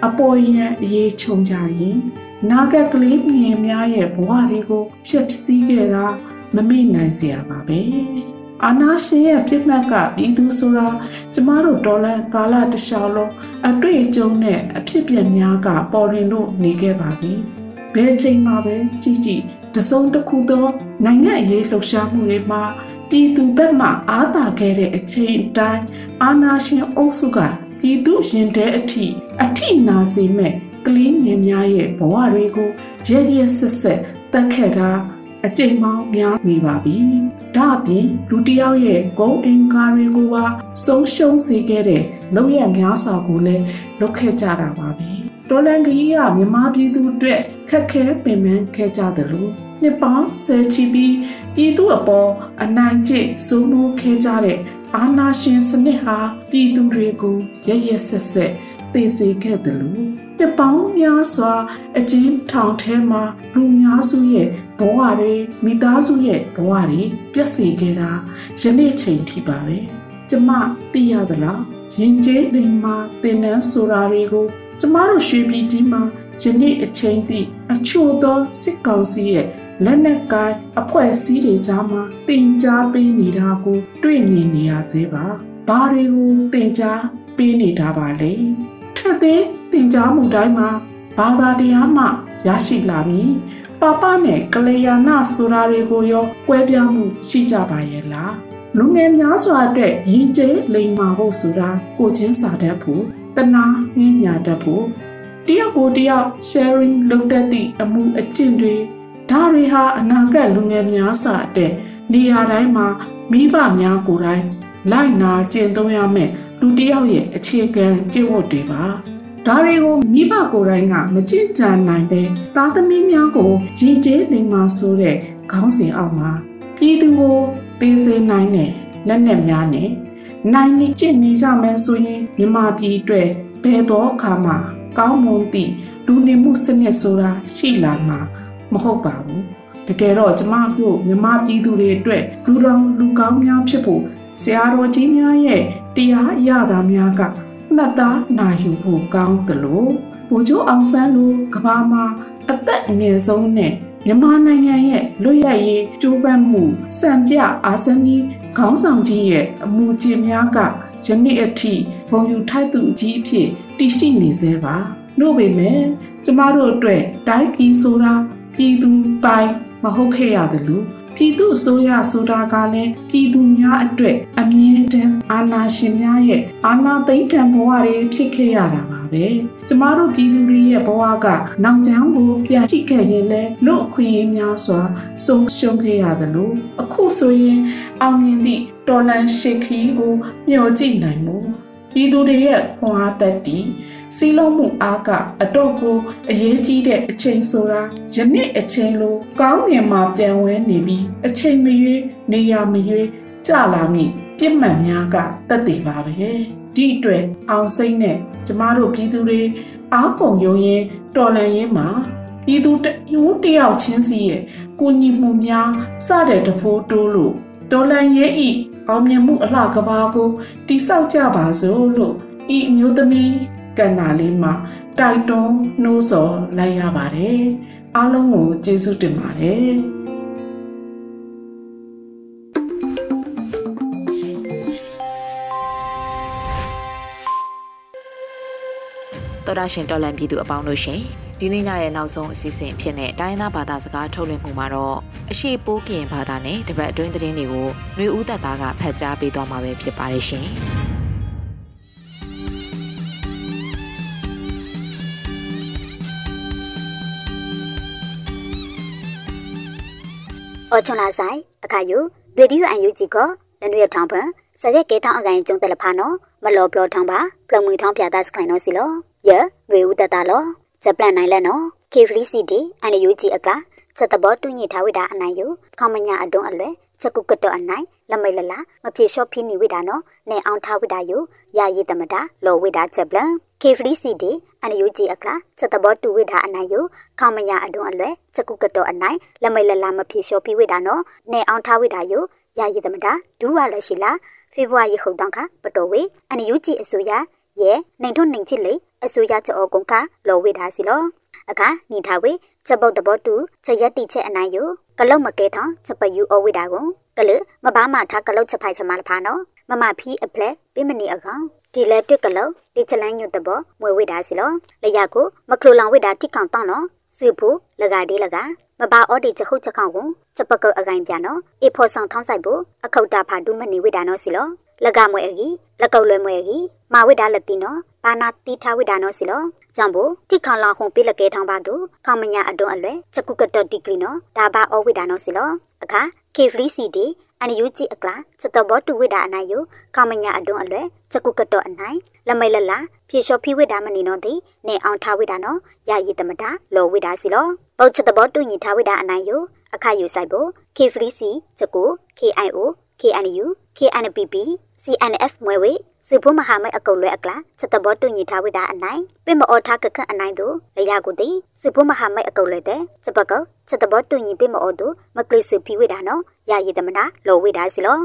အပေါ်ရန်အေးချုံကြရင်နာဂတ်ကလေးမြင်များရဲ့ဘဝတွေကိုဖျက်ဆီးခဲ့တာမမေ့နိုင်စရာပါပဲအာနာရှင်ရဲ့ပြစ်မှတ်ကပြည်သူဆိုတာကျမတို့ဒေါ်လာကာလတစ်လျှောက်လုံးအတွေ့အကြုံနဲ့အဖြစ်ပြက်များကပေါ်ရင်လို့နေခဲ့ပါပြီဘယ်ချိန်မှပဲကြည်ကြည် တစုံတစ်ခုသောနိုင်ငံရေးလှုပ်ရှားမှုတွေမှာပြည်သူဘက်မှအားသာခဲ့တဲ့အချိန်အတိုင်းအာနာရှင်အုပ်စုကပြည်သူရင်ထဲအထိအထိနာစေမဲ့ကလေးငယ်များရဲ့ဘဝတွေကိုရရဆက်ဆက်တက်ခဲ့တာအကျိန်ပေါင်းများနေပါပြီ။ဒါအပြင်လူတယောက်ရဲ့ဂုံအင်္ဂါတွေကိုပါဆုံးရှုံးစေခဲ့တဲ့လောက်ရများစွာကိုလည်းလုပ်ခဲ့ကြတာပါပဲ။ တော်လန်ကြီးကမြမပြည်သူအတွက်ခက်ခဲပင်ပန်းခဲ့ကြတယ်လို့နှစ်ပေါင်းဆယ်ချီပြီးပြည်သူအပေါ်အနိုင်ကျင့်စိုးမိုးခဲ့ကြတဲ့အာဏာရှင်စနစ်ဟာပြည်သူတွေကိုရရဆက်ဆက်သိစေခဲ့တယ်လို့နှစ်ပေါင်းများစွာအကျဉ်းထောင်ထဲမှာလူများစုရဲ့ဘဝတွေမိသားစုရဲ့ဘဝတွေပြည့်စည်ခဲ့တာယနေ့ချိန်ထိပါပဲကျမသိရသလားရင်ကျေးလိမ်မာတင်နန်းဆိုတာတွေကို ကျမတို့ရွှေပြည်ကြီးမှာယနေ့အချိန်ထိအချို့သောစစ်ကောင်စီရဲ့လက်နက်ကိုင်အဖွဲ့အစည်းတွေကြားမှာတင် जा ပေးနေတာကို တွေ့မြင်နေရသေးပါဘာတွေကိုတင် जा ပေးနေတာပါလဲထက်သေးတင် जा မှုတိုင်းမှာဘာသာတရားမှရရှိလာမည်ပပနဲ့ကလျာဏဆိုတာတွေကိုရောကွဲပြားမှုရှိကြပါရဲ့လားလူငယ်များစွာအတွက်ရင်းကျဲလိမ်မာဖို့ဆိုတာကိုချင်းစာတတ်ဖို့ တနာညညာတတ်ဖို့တယောက်ကိုတယောက် sharing လုပ်တတ်သည့်အမှုအကျင့်တွေဒါတွေဟာအနာဂတ်လူငယ်များစွာအတွက်နေရာတိုင်းမှာမိဘများကိုယ်တိုင်လိုက်နာကျင့်သုံးရမယ်လူတယောက်ရဲ့အခြေခံကျင့်ဝတ်တွေပါဒါတွေကိုမိဘကိုယ်တိုင်ကမကြင်ကြံနိုင်ပဲသားသမီးများကိုရင်ကျေးနေမှာဆိုတဲ့ခေါင်းစဉ်အောက်မှာပြည်သူကိုသိစေနိုင်တဲ့လက်နက်များနဲ့ နိုင်နေကျင့်နေကြမယ်ဆိုရင်မြမပြည်အတွက်ဘယ်တော့အခါမှကောင်းမွန်သည့်လူနေမှုစနစ်ဆိုတာရှိလာမှာမဟုတ်ပါဘူးဘတကယ်တော့ကျမတို့မြမပြည်သူတွေအတွက်လူတော်လူကောင်းများဖြစ်ဖို့ဆရာတော်ကြီးများရဲ့တရားရတာများကမှတ်သားနာယူဖို့ကောင်းတယ်လို့ဗိုလ်ချုပ်အောင်ဆန်းလိုကဘာမှာအသက်အငယ်ဆုံးနဲ့မြန်မာနိုင်ငံရဲ့လွတ်ရရေးကြိုးပမ်းမှုစံပြအာဇနီး ခေါင်းဆောင်ကြီးရဲ့အမူအကျင့်များကယနေ့အထိဘုံယူထိုက်သူကြီးအဖြစ်တည်ရှိနေသေးပါလို့ပေမဲ့ကျမတို့အတွက်တိုင်းပြည်ဆိုတာပြည်သူပိုင်မဟုတ်ခဲ့ရတယ်လို့ ပြည်သူအစိုးရဆိုတာကလည်းပြည်သူများအတွက်အမြဲတမ်းအာဏာရှင်များရဲ့အာဏာသိမ်းခံဘဝတွေဖြစ်ခဲ့ရတာပါပဲကျမတို့ပြည်သူတွေရဲ့ဘဝကနောက်ကျောင်းကိုပြန်ကြည့်ခဲ့ရင်လည်းလူအခွင့်အရေးများစွာဆုံးရှုံးခဲ့ရတယ်လို့အခုဆိုရင်အောင်မြင်သည့်တော်လန်ရှိခီကိုမျှော်ကြည့်နိုင်မှု ပြည်သူတွေရဲ့ခွန်အားသက်တည်စီးလုံးမှုအားကအတော့ကိုအရေးကြီးတဲ့အချိန်ဆိုတာယနေ့အချိန်လိုကောင်းငင်မှာပြန်ဝဲနေပြီးအချိန်မရွေးနေရမရွေးကြလာမည်ပြစ်မှတ်များကတက်တည်ပါပဲဒီအတွက်အောင်စိတ်နဲ့ကျမတို့ပြည်သူတွေအားကုန်ရုံရင်တော်လန်ရင်မှာပြည်သူတဦးတယောက်ချင်းစီရဲ့ကိုညီမှုများစတဲ့တဖိုးတိုးလို့တော်လန်ရဲ့ဤ အောင်မြင်မှုအလှကဘာကိုတိဆောက်ကြပါစို့လို့ဤအမျိုးသမီးကန္နာလေးမှာတိုက်တွန်းနှိုးဆော်လိုက်ရပါတယ်အားလုံးကိုကျေးဇူးတင်ပါတယ်တော်ရရှင်တော်လန်ပြည်သူအပေါင်းတို့ရှင်ဒီနေ့ညရဲ့နောက်ဆုံးအစီအစဉ်ဖြစ်တဲ့တိုင်းသားဘာသာစကားထုတ်လွှင့်မှုမှာတော့ အရှိပိုးကင်ဘာသာနဲ့တပတ်အတွင်းသတင်းတွေကိုຫນွေဦးသက်သားကဖတ်ကြားပေးသွားမှာပဲဖြစ်ပါတယ်ရှင်အော်ချွန်လာဆိုင်အခါယူရေဒီယိုအန်ယူဂျီကလနွေထောင်ပန်စရက်ကေထောင်အကိုင်ကျုံတယ်လဖာနော်မလောဘလောထောင်ပါပလမွေထောင်ပြတာစခိုင်နော်စီလောယရွေဦးတတလောဂျပန်နိုင်လဲနော်ကေဖလီစီတီအန်ယူဂျီအကလာ ချက်တဘောတူညိထားဝိတာအနိုင်ယူခေါမညာအတွန်းအလွဲချက်ကုကတောအနိုင်လမိတ်လလာမပြေလျှော့ဖိနေဝိတာနော်နေအောင်ထားဝိတာယူယာယီတမတာလောဝိတာချက်ပလန်ကေဖလီစီတီအန်ယူဂျီအကလာချက်တဘောတူဝိတာအနိုင်ယူခေါမညာအတွန်းအလွဲချက်ကုကတောအနိုင်လမိတ်လလာမပြေလျှော့ဖိဝိတာနော်နေအောင်ထားဝိတာယူယာယီတမတာဒူးဝါလရှိလာဖေဖော်ဝါရီခုတ်တောင်းခပတော်ဝေအန်ယူဂျီအစိုးရရဲ့နိုင်ထွန်းနိုင်ချစ်လေအစိုးရချောကုန်းကလော်ဝေထားစီလောအခါနီထားဝေ ချက်ပုတ်တဘောတူချက်ရက်တိချက်အနိုင်ယကလုတ်မကဲထောင်းချက်ပယူအဝေတာကိုကလမဘာမထားကလုတ်ချက်ဖိုက်ချမလဖာနော်မမဖီအပလက်ပြမနီအကောင်ဒီလက်တွက်ကလုတ်ဒီချလန်းညွတ်တဘောမွေဝေတာစီလောလရကိုမကလိုလောင်ဝေတာတိကောင်တောင်းနော်စုဖို့လကဒီလကမဘာအော်ဒီချက်ခုတ်ချက်ကောင်ကိုချက်ပကုတ်အကိုင်ပြနော်အေဖော်ဆောင်ထောင်းဆိုင်ဖို့အခောက်တာဖာဒူးမနီဝေတာနော်စီလောလကမွေအကြီးလကုတ်လွယ်မွေအကြီးမဝိဒါလက်တီနော်ဘာနာတီထားဝိဒါနော်စီလော ကြောင့်ဘတိခေါလောင်ဟုံပိလကဲထောင်းပါသူခေါမညာအတွန်းအလွဲချက်ကုကတတိကလီနော်ဒါဘာအဝိဒါနော်စီလောအခါကေဖလီစီဒီအန်ယူဂျီအကလာချက်တော့ဘောတူဝိဒါအနိုင်ယခေါမညာအတွန်းအလွဲချက်ကုကတောအနိုင်လမိတ်လလာပြေလျှော်ဖိဝိဒါမနီနော်တိနေအောင်ထားဝိဒါနော်ရရည်တမတာလောဝိဒါစီလောပုတ်ချက်တော့ဘောတူညီထားဝိဒါအနိုင်ယအခါယူဆိုင်ဖို့ကေဖလီစီချက်ကို KIO KNU KNPP CNF မွေဝေ စီဖို့မဟာမိတ်အကုံလွဲအကလာချက်တဘောတူညီထားဝိတာအနိုင်ပြမအော်ထားကခန့်အနိုင်တို့လရကိုတိစီဖို့မဟာမိတ်အကုံလွဲတဲ့ချက်ပကောချက်တဘောတူညီပြမအော်တို့မကလစ်စီဖီဝိတာနော်ရရည်တမနာလောဝိတာစီလော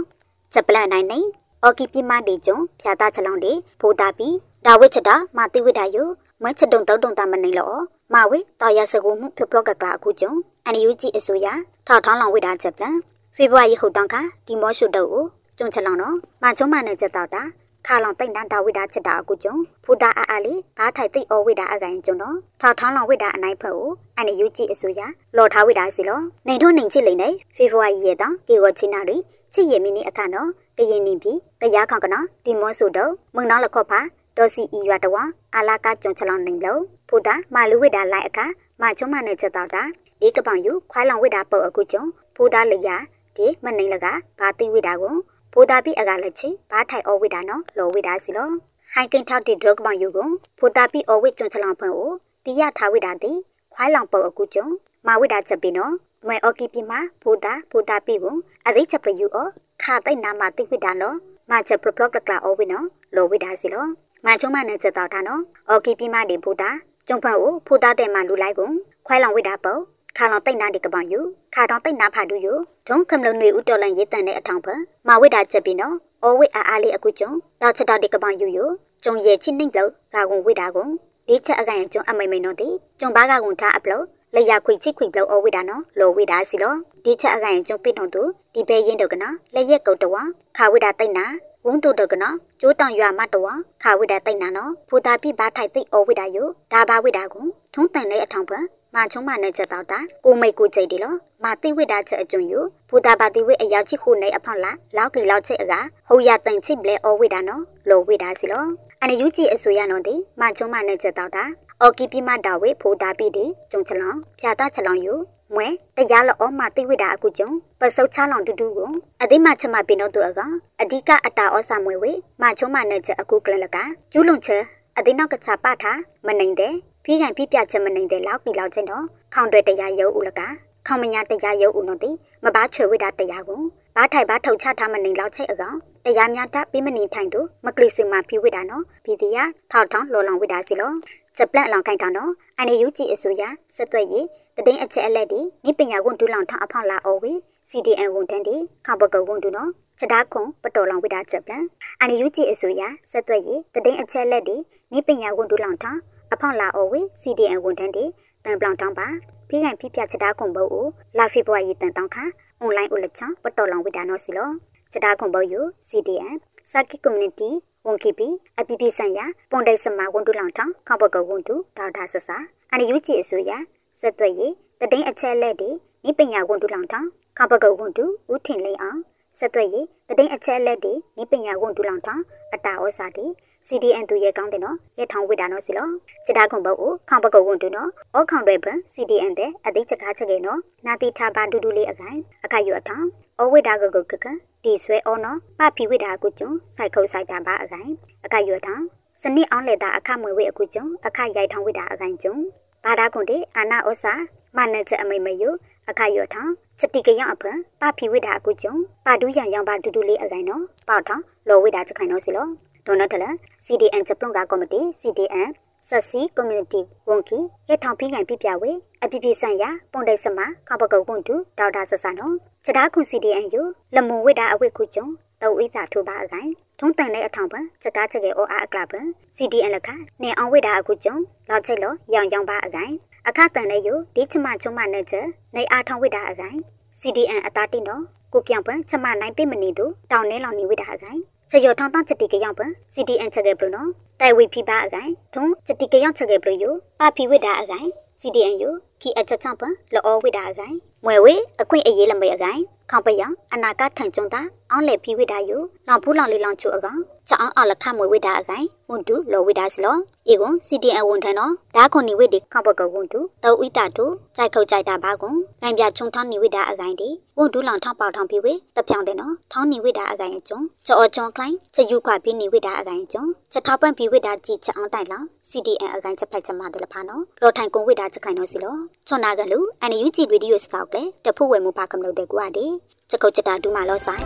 ချက်ပလန်နိုင်နေအော်ကီပြမဒီကျုံဖြာတာချလောင်းတွေဖိုးတာပြီးဒါဝိချက်တာမတိဝိတာယမချက်တုံတောက်တုံတာမနေလောမဝေတာရစကူမှုဖပလော့ကကလာအခုကျုံအန်ယူဂျီအစိုးရထောက်ထောင်းလောင်ဝိတာချက်ပလန်ဖေဖော်ဝါရီဟုတ်တောင်းကဒီမော့ရှုတော့ကိုကျုံချက်လောင်တော့မချုံမနဲ့ချက်တော့တာ ခါလောင်တိတ်တန်းတာဝိတာချက်တာအကူကျုံဖူတာအားအားလေးဘားထိုက်သိအောဝိတာအကန်ကျုံတော့ထောက်ထောင်းလောင်ဝိတာအနိုင်ဖက်ကိုအန်ယူကြည့်အစိုးရလော်ထားဝိတာစီလောနေထုံးနေချစ်လိမ့်နေဖေဖော်ဝါရီရဲ့တောင်းကေဝချင်းနာတွေချစ်ရမီနီအခါနော်ကရင်နေပြီတရားခေါကနော်ဒီမော့ဆူတော့မုံနောက်လခော့ဖာဒေါ်စီအီရွာတဝအာလာကကျုံချက်လောင်နေလို့ဖူတာမာလူဝိတာလိုက်အခါမချုံမနဲ့ချက်တော့တာဒီကပောင်ယူခွိုင်းလောင်ဝိတာပုတ်အခုကျုံဖူတာလျာဒီမနိုင်လကဘာတိဝိတာကို ဘိုးတာပိအကလက်ချီဘာထိုင်အဝိတာနော်လောဝိတာစီလောဟိုင်ကင်ထောက်တီဒရုတ်မောင်ယူကိုဘိုးတာပိအဝိကျွန်းချလောင်ဖန်ကိုတိရထားဝိတာတိခွိုင်းလောင်ပုတ်အခုကျုံမဝိတာချက်ပိနော်မွေအော်ကီပိမှာဘိုးတာဘိုးတာပိကိုအရိချက်ပယူအောခါတိတ်နာမတိဝိတာနော်မချက်ပပလော့ကကလာအဝိနော်လောဝိတာစီလောမချုံမနဲ့ချက်တော့တာနော်အော်ကီပိမှာဒီဘိုးတာကျုံဖန်ကိုဘိုးတာတဲ့မှာလူလိုက်ကိုခွိုင်းလောင်ဝိတာပုတ် ခါလောင်တိတ်နာဒီကပောင်ယူခါတောင်တိတ်နာဖာဒူယူဒုံခမလုံနွေဦးတော်လန်ရေးတန်တဲ့အထောင်ဖမဝိတာချက်ပြီးနော်အော်ဝိအားအားလေးအခုကျုံတောက်ချက်တောက်ဒီကပောင်ယူယူကျုံရဲ့ချင်းနှိမ့်လို့ကာကွန်ဝိတာကုန်ဒီချက်အကန်ကျုံအမိတ်မိန်နော်ဒီကျုံဘာကကုန်ထားအပလို့လေရခွေချိခွေဘလို့အော်ဝိတာနော်လောဝိတာစီလောဒီချက်အကန်ကျုံပိတော့သူဒီပဲရင်တော့ကနော်လေရက်ကုတ်တော်ခါဝိတာတိတ်နာဝုံတုတကနကျိုးတောင်ရွာမတော်ခါဝိတာတိတ်နာနော်ဖူတာပြဘာထိုက်သိအော်ဝိတာယိုဒါဘာဝိတာကိုထုံးတန်တဲ့အထောင်ဖန် မာချုံမနဲ့ချက်တော့တာကိုမိတ်ကိုကြိတ်တယ်လို့မာတိဝိတာချက်အကျုံယူဖူတာပါတိဝိအယောက်ချိခုနေအဖောက်လာလောက်ကလီလောက်ချက်အကဟိုရတန်ချိဘလဲအော်ဝိတာနော်လောဝိတာစီလို့အနယူကြည့်အစိုးရနော်ဒီမာချုံမနဲ့ချက်တော့တာအော်ကီပီမတာဝေဖူတာပြီဒီကျုံချလောင်ဖြာတာချလောင်ယူမွဲတရားလောမတိဝိတာအခုကျုံပစုတ်ချလောင်တူတူကိုအသိမချမပင်တော့သူအကအဓိကအတာဩစာမွေဝေမချုံမနဲ့ချက်အခုကလလကကျူးလွန်ချက်အသိနောက်ကချပထားမနိုင်တဲ့ ဖိကန်ပြပြချက်မနိုင်တဲ့လောက်ပြီလောက်ချင်းတော့ခေါင်တွေတရားရုပ်ဦးလကခေါမညာတရားရုပ်ဦးနော်တိမဘာချွေဝိတာတရားကိုဘာထိုက်ဘာထုတ်ချထားမနိုင်လောက်ချိတ်အကောင်တရားများတပြီးမနေထိုင်သူမကလစ်စင်မာဖိဝိတာနော်ဘီဒီယာထောက်ထောင်းလော်လောင်ဝိတာစီလောစပလက်လောင်ခိုင်တောင်းတော့အနေယူကြည့်အစိုးရဆက်သွက်ရေးတည်င်းအချက်အလက်ဒီနိပညာဝန်ဒူလောင်ထောင်းအဖောက်လာအော်ဝေ CDN ဝန်တန်းဒီခဘကဝန်ဒူနော်ချက်တာခွန်ပတော်လောင်ဝိတာချက်ပလန်အနေယူကြည့်အစိုးရဆက်သွက်ရေးတည်င်းအချက်အလက်ဒီနိပညာဝန်ဒူလောင်ထောင်း အဖောက်လာအော်ဝေ CDN ဝန်တန်းဒီတန်ပလောင်တောင်းပါဖိကန်ဖိပြချက်တာခွန်ဘုတ်ကိုလာဖေဘွားရေးတန်တောင်းခအွန်လိုင်းဥလချောင်းပတော်လောင်ဝိတာနော်စီလောချက်တာခွန်ဘုတ်ယူ CDN စာကီ community ဝန်ခိပီအပီပီဆန်ရပွန်တိတ်စမဝန်တူလောင်ထောင်းခဘကဝန်တူဒေါက်တာဆဆာအနေယူကြည့်အစိုးရဆက်သွက်ရေးတတိန်အချက်လက်တွေနိပညာဝန်တူလောင်ထောင်းခပကုတ်ဝန်တူဦးထင်လိန်အောင်ဆက်သွက်ရေးတတိန်အချက်လက်တွေနိပညာဝန်တူလောင်ထောင်းအတာဩစာတီ CDN သူရဲ့ကောင်းတယ်နော်ရထောင်းဝိတာနော်စီလောစတာခုံပုတ်ကိုခေါပကုတ်ဝန်တူနော်ဩခေါင်တွေပန် CDN တဲ့အတိတ်ချကားချက်ကေနော်နာတိထားပါဒူဒူလေးအကိုင်အခိုက်ရအထောင်းဩဝိတာကုတ်ကုတ်ကကတီဆွဲဩနော်ပဖီဝိတာကုကျွန်းစိုက်ခုတ်စိုက်တာပါအကိုင်အခိုက်ရအထောင်းစနစ်အောင်လက်တာအခမွေဝိအကုကျွန်းအခိုက်ရိုက်ထောင်းဝိတာအကိုင်ကျွန်းဘာသာကွန်တေအာနာဩစာမနချက်အမိမယုအခါယောထောင်စတိကယောအဖန်ပဖီဝိဒါအကုကျုံပါဒူရန်ရောင်ပါတူတူလေးအကိုင်နော်ပေါထောင်လောဝိဒါချက်ခိုင်နော်စီလော ဒေါ်နတလ CDN ဂျပလုံကကော်မတီ CDN ဆက်စီ community ဝန်ကီရထောင်ဖိကန်ပြပြဝေအပြပြဆန်ရပွန်တိတ်စမခပကုတ်ပွန်တူဒေါက်တာဆဆနော်စတားခွန် CDN ယူလမုံဝိဒါအဝိခုကျုံတောဝိသာထိုးပါအကိုင်ထုံးတန်တဲ့အထောင်ပန်စကားချက်ကေအောအားအကလပန် CDN လခနေအောင်ဝိဒါအခုကျုံလောက်ချိတ်လို့ရောင်ရောင်ပါအကိုင်အခတန်နဲ့ယဒီချမချုံမနဲ့ချက်နေအားထောင်းဝိတာအကိုင် CDN အတာတိနော်ကိုပြောင်ပန်ချမနိုင်ပိမနေသူတောင်းနေလောင်နေဝိတာအကိုင် ချေရထောင်းတောင်းချက်တိကရောက်ပန် CDN ချက်ကေဘလို့နော်တိုင်ဝိဖိပါအကိုင်ထုံးချက်တိကရောက်ချက်ကေဘလို့ယပါဖီဝိတာအကိုင် CDN ယခီအချက်ချပန်လောဝိတာအကိုင်မွဲဝေအခွင့်အရေးလမေအကိုင်ခေါပယအနာကထန်ကျွန်းတာအောင်လေဖီဝိတာယလောင်ဖူးလောင်လေးလောင်ချူအကောင်ချောင်းအလခမွေဝိတာအကိုင်ဝန်တူလောဝိတာစလောဧကွန် CDN ဝန်ထန်နော်ဒါခွန်နိဝိတေခေါပကဝန်တူတောဝိတာတူကြိုက်ခုတ်ကြိုက်တာဘာကွန်ငိုင်ပြချုံထောင်းနိဝိတာအကိုင်ဒီဝန်တူလောင်ထောင်းပေါထောင်းပြီးဝေတပြောင်းတယ်နော်ထောင်းနိဝိတာအကိုင်အကျုံချောအကျုံကလိုင်းချယူခွာပြီးနိဝိတာအကိုင်အကျုံချက်ထောက်ပန့်ပြီးဝိတာကြည်ချအောင်တိုင်လောင် CDN အကိုင်ချက်ဖလိုက်ချက်မှတယ်လဖာနော်လောထိုင်ကွန်ဝိတာချက်ခိုင်နော်စီလောချွန်နာကလူအန်ယူဂျီဗီဒီယိုစကောက်လေတဖို့ဝဲမှုပါကမလို့တဲ့ကွာဒီချက်ခုတ်ချက်တာဒူးမာလောဆိုင်